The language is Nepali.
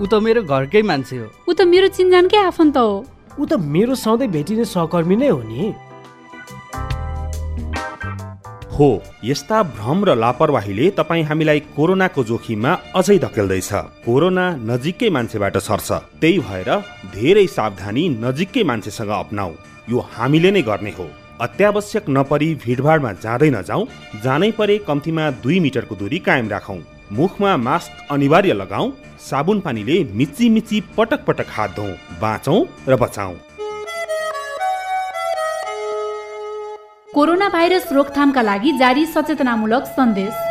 ऊ त मेरो घरकै मान्छे हो। ऊ त मेरो चिन्जानकै आफन्त हो। ऊ त मेरो सधैँ भेटिने सहकर्मी नै हो नि। हो यस्ता भ्रम र लापरवाहीले तपाईँ हामीलाई कोरोनाको जोखिममा अझै धकेल्दैछ। कोरोना नजिकै मान्छेबाट सर्छ। त्यही भएर धेरै सावधानी नजिकै मान्छेसँग अप्नाऊ। यो हामीले नै गर्ने हो। अत्यावश्यक नपरी भिडभाडमा जाँदै नजाउँ। जानै परे कम्तीमा दुई मिटरको दूरी कायम राखौँ। मुखमा मास्क अनिवार्य लगाऊ साबुन पानीले मिची मिची पटक पटक हात धौँ बाँचौँ र बचाउँ कोरोना भाइरस रोकथामका लागि जारी सचेतनामूलक सन्देश।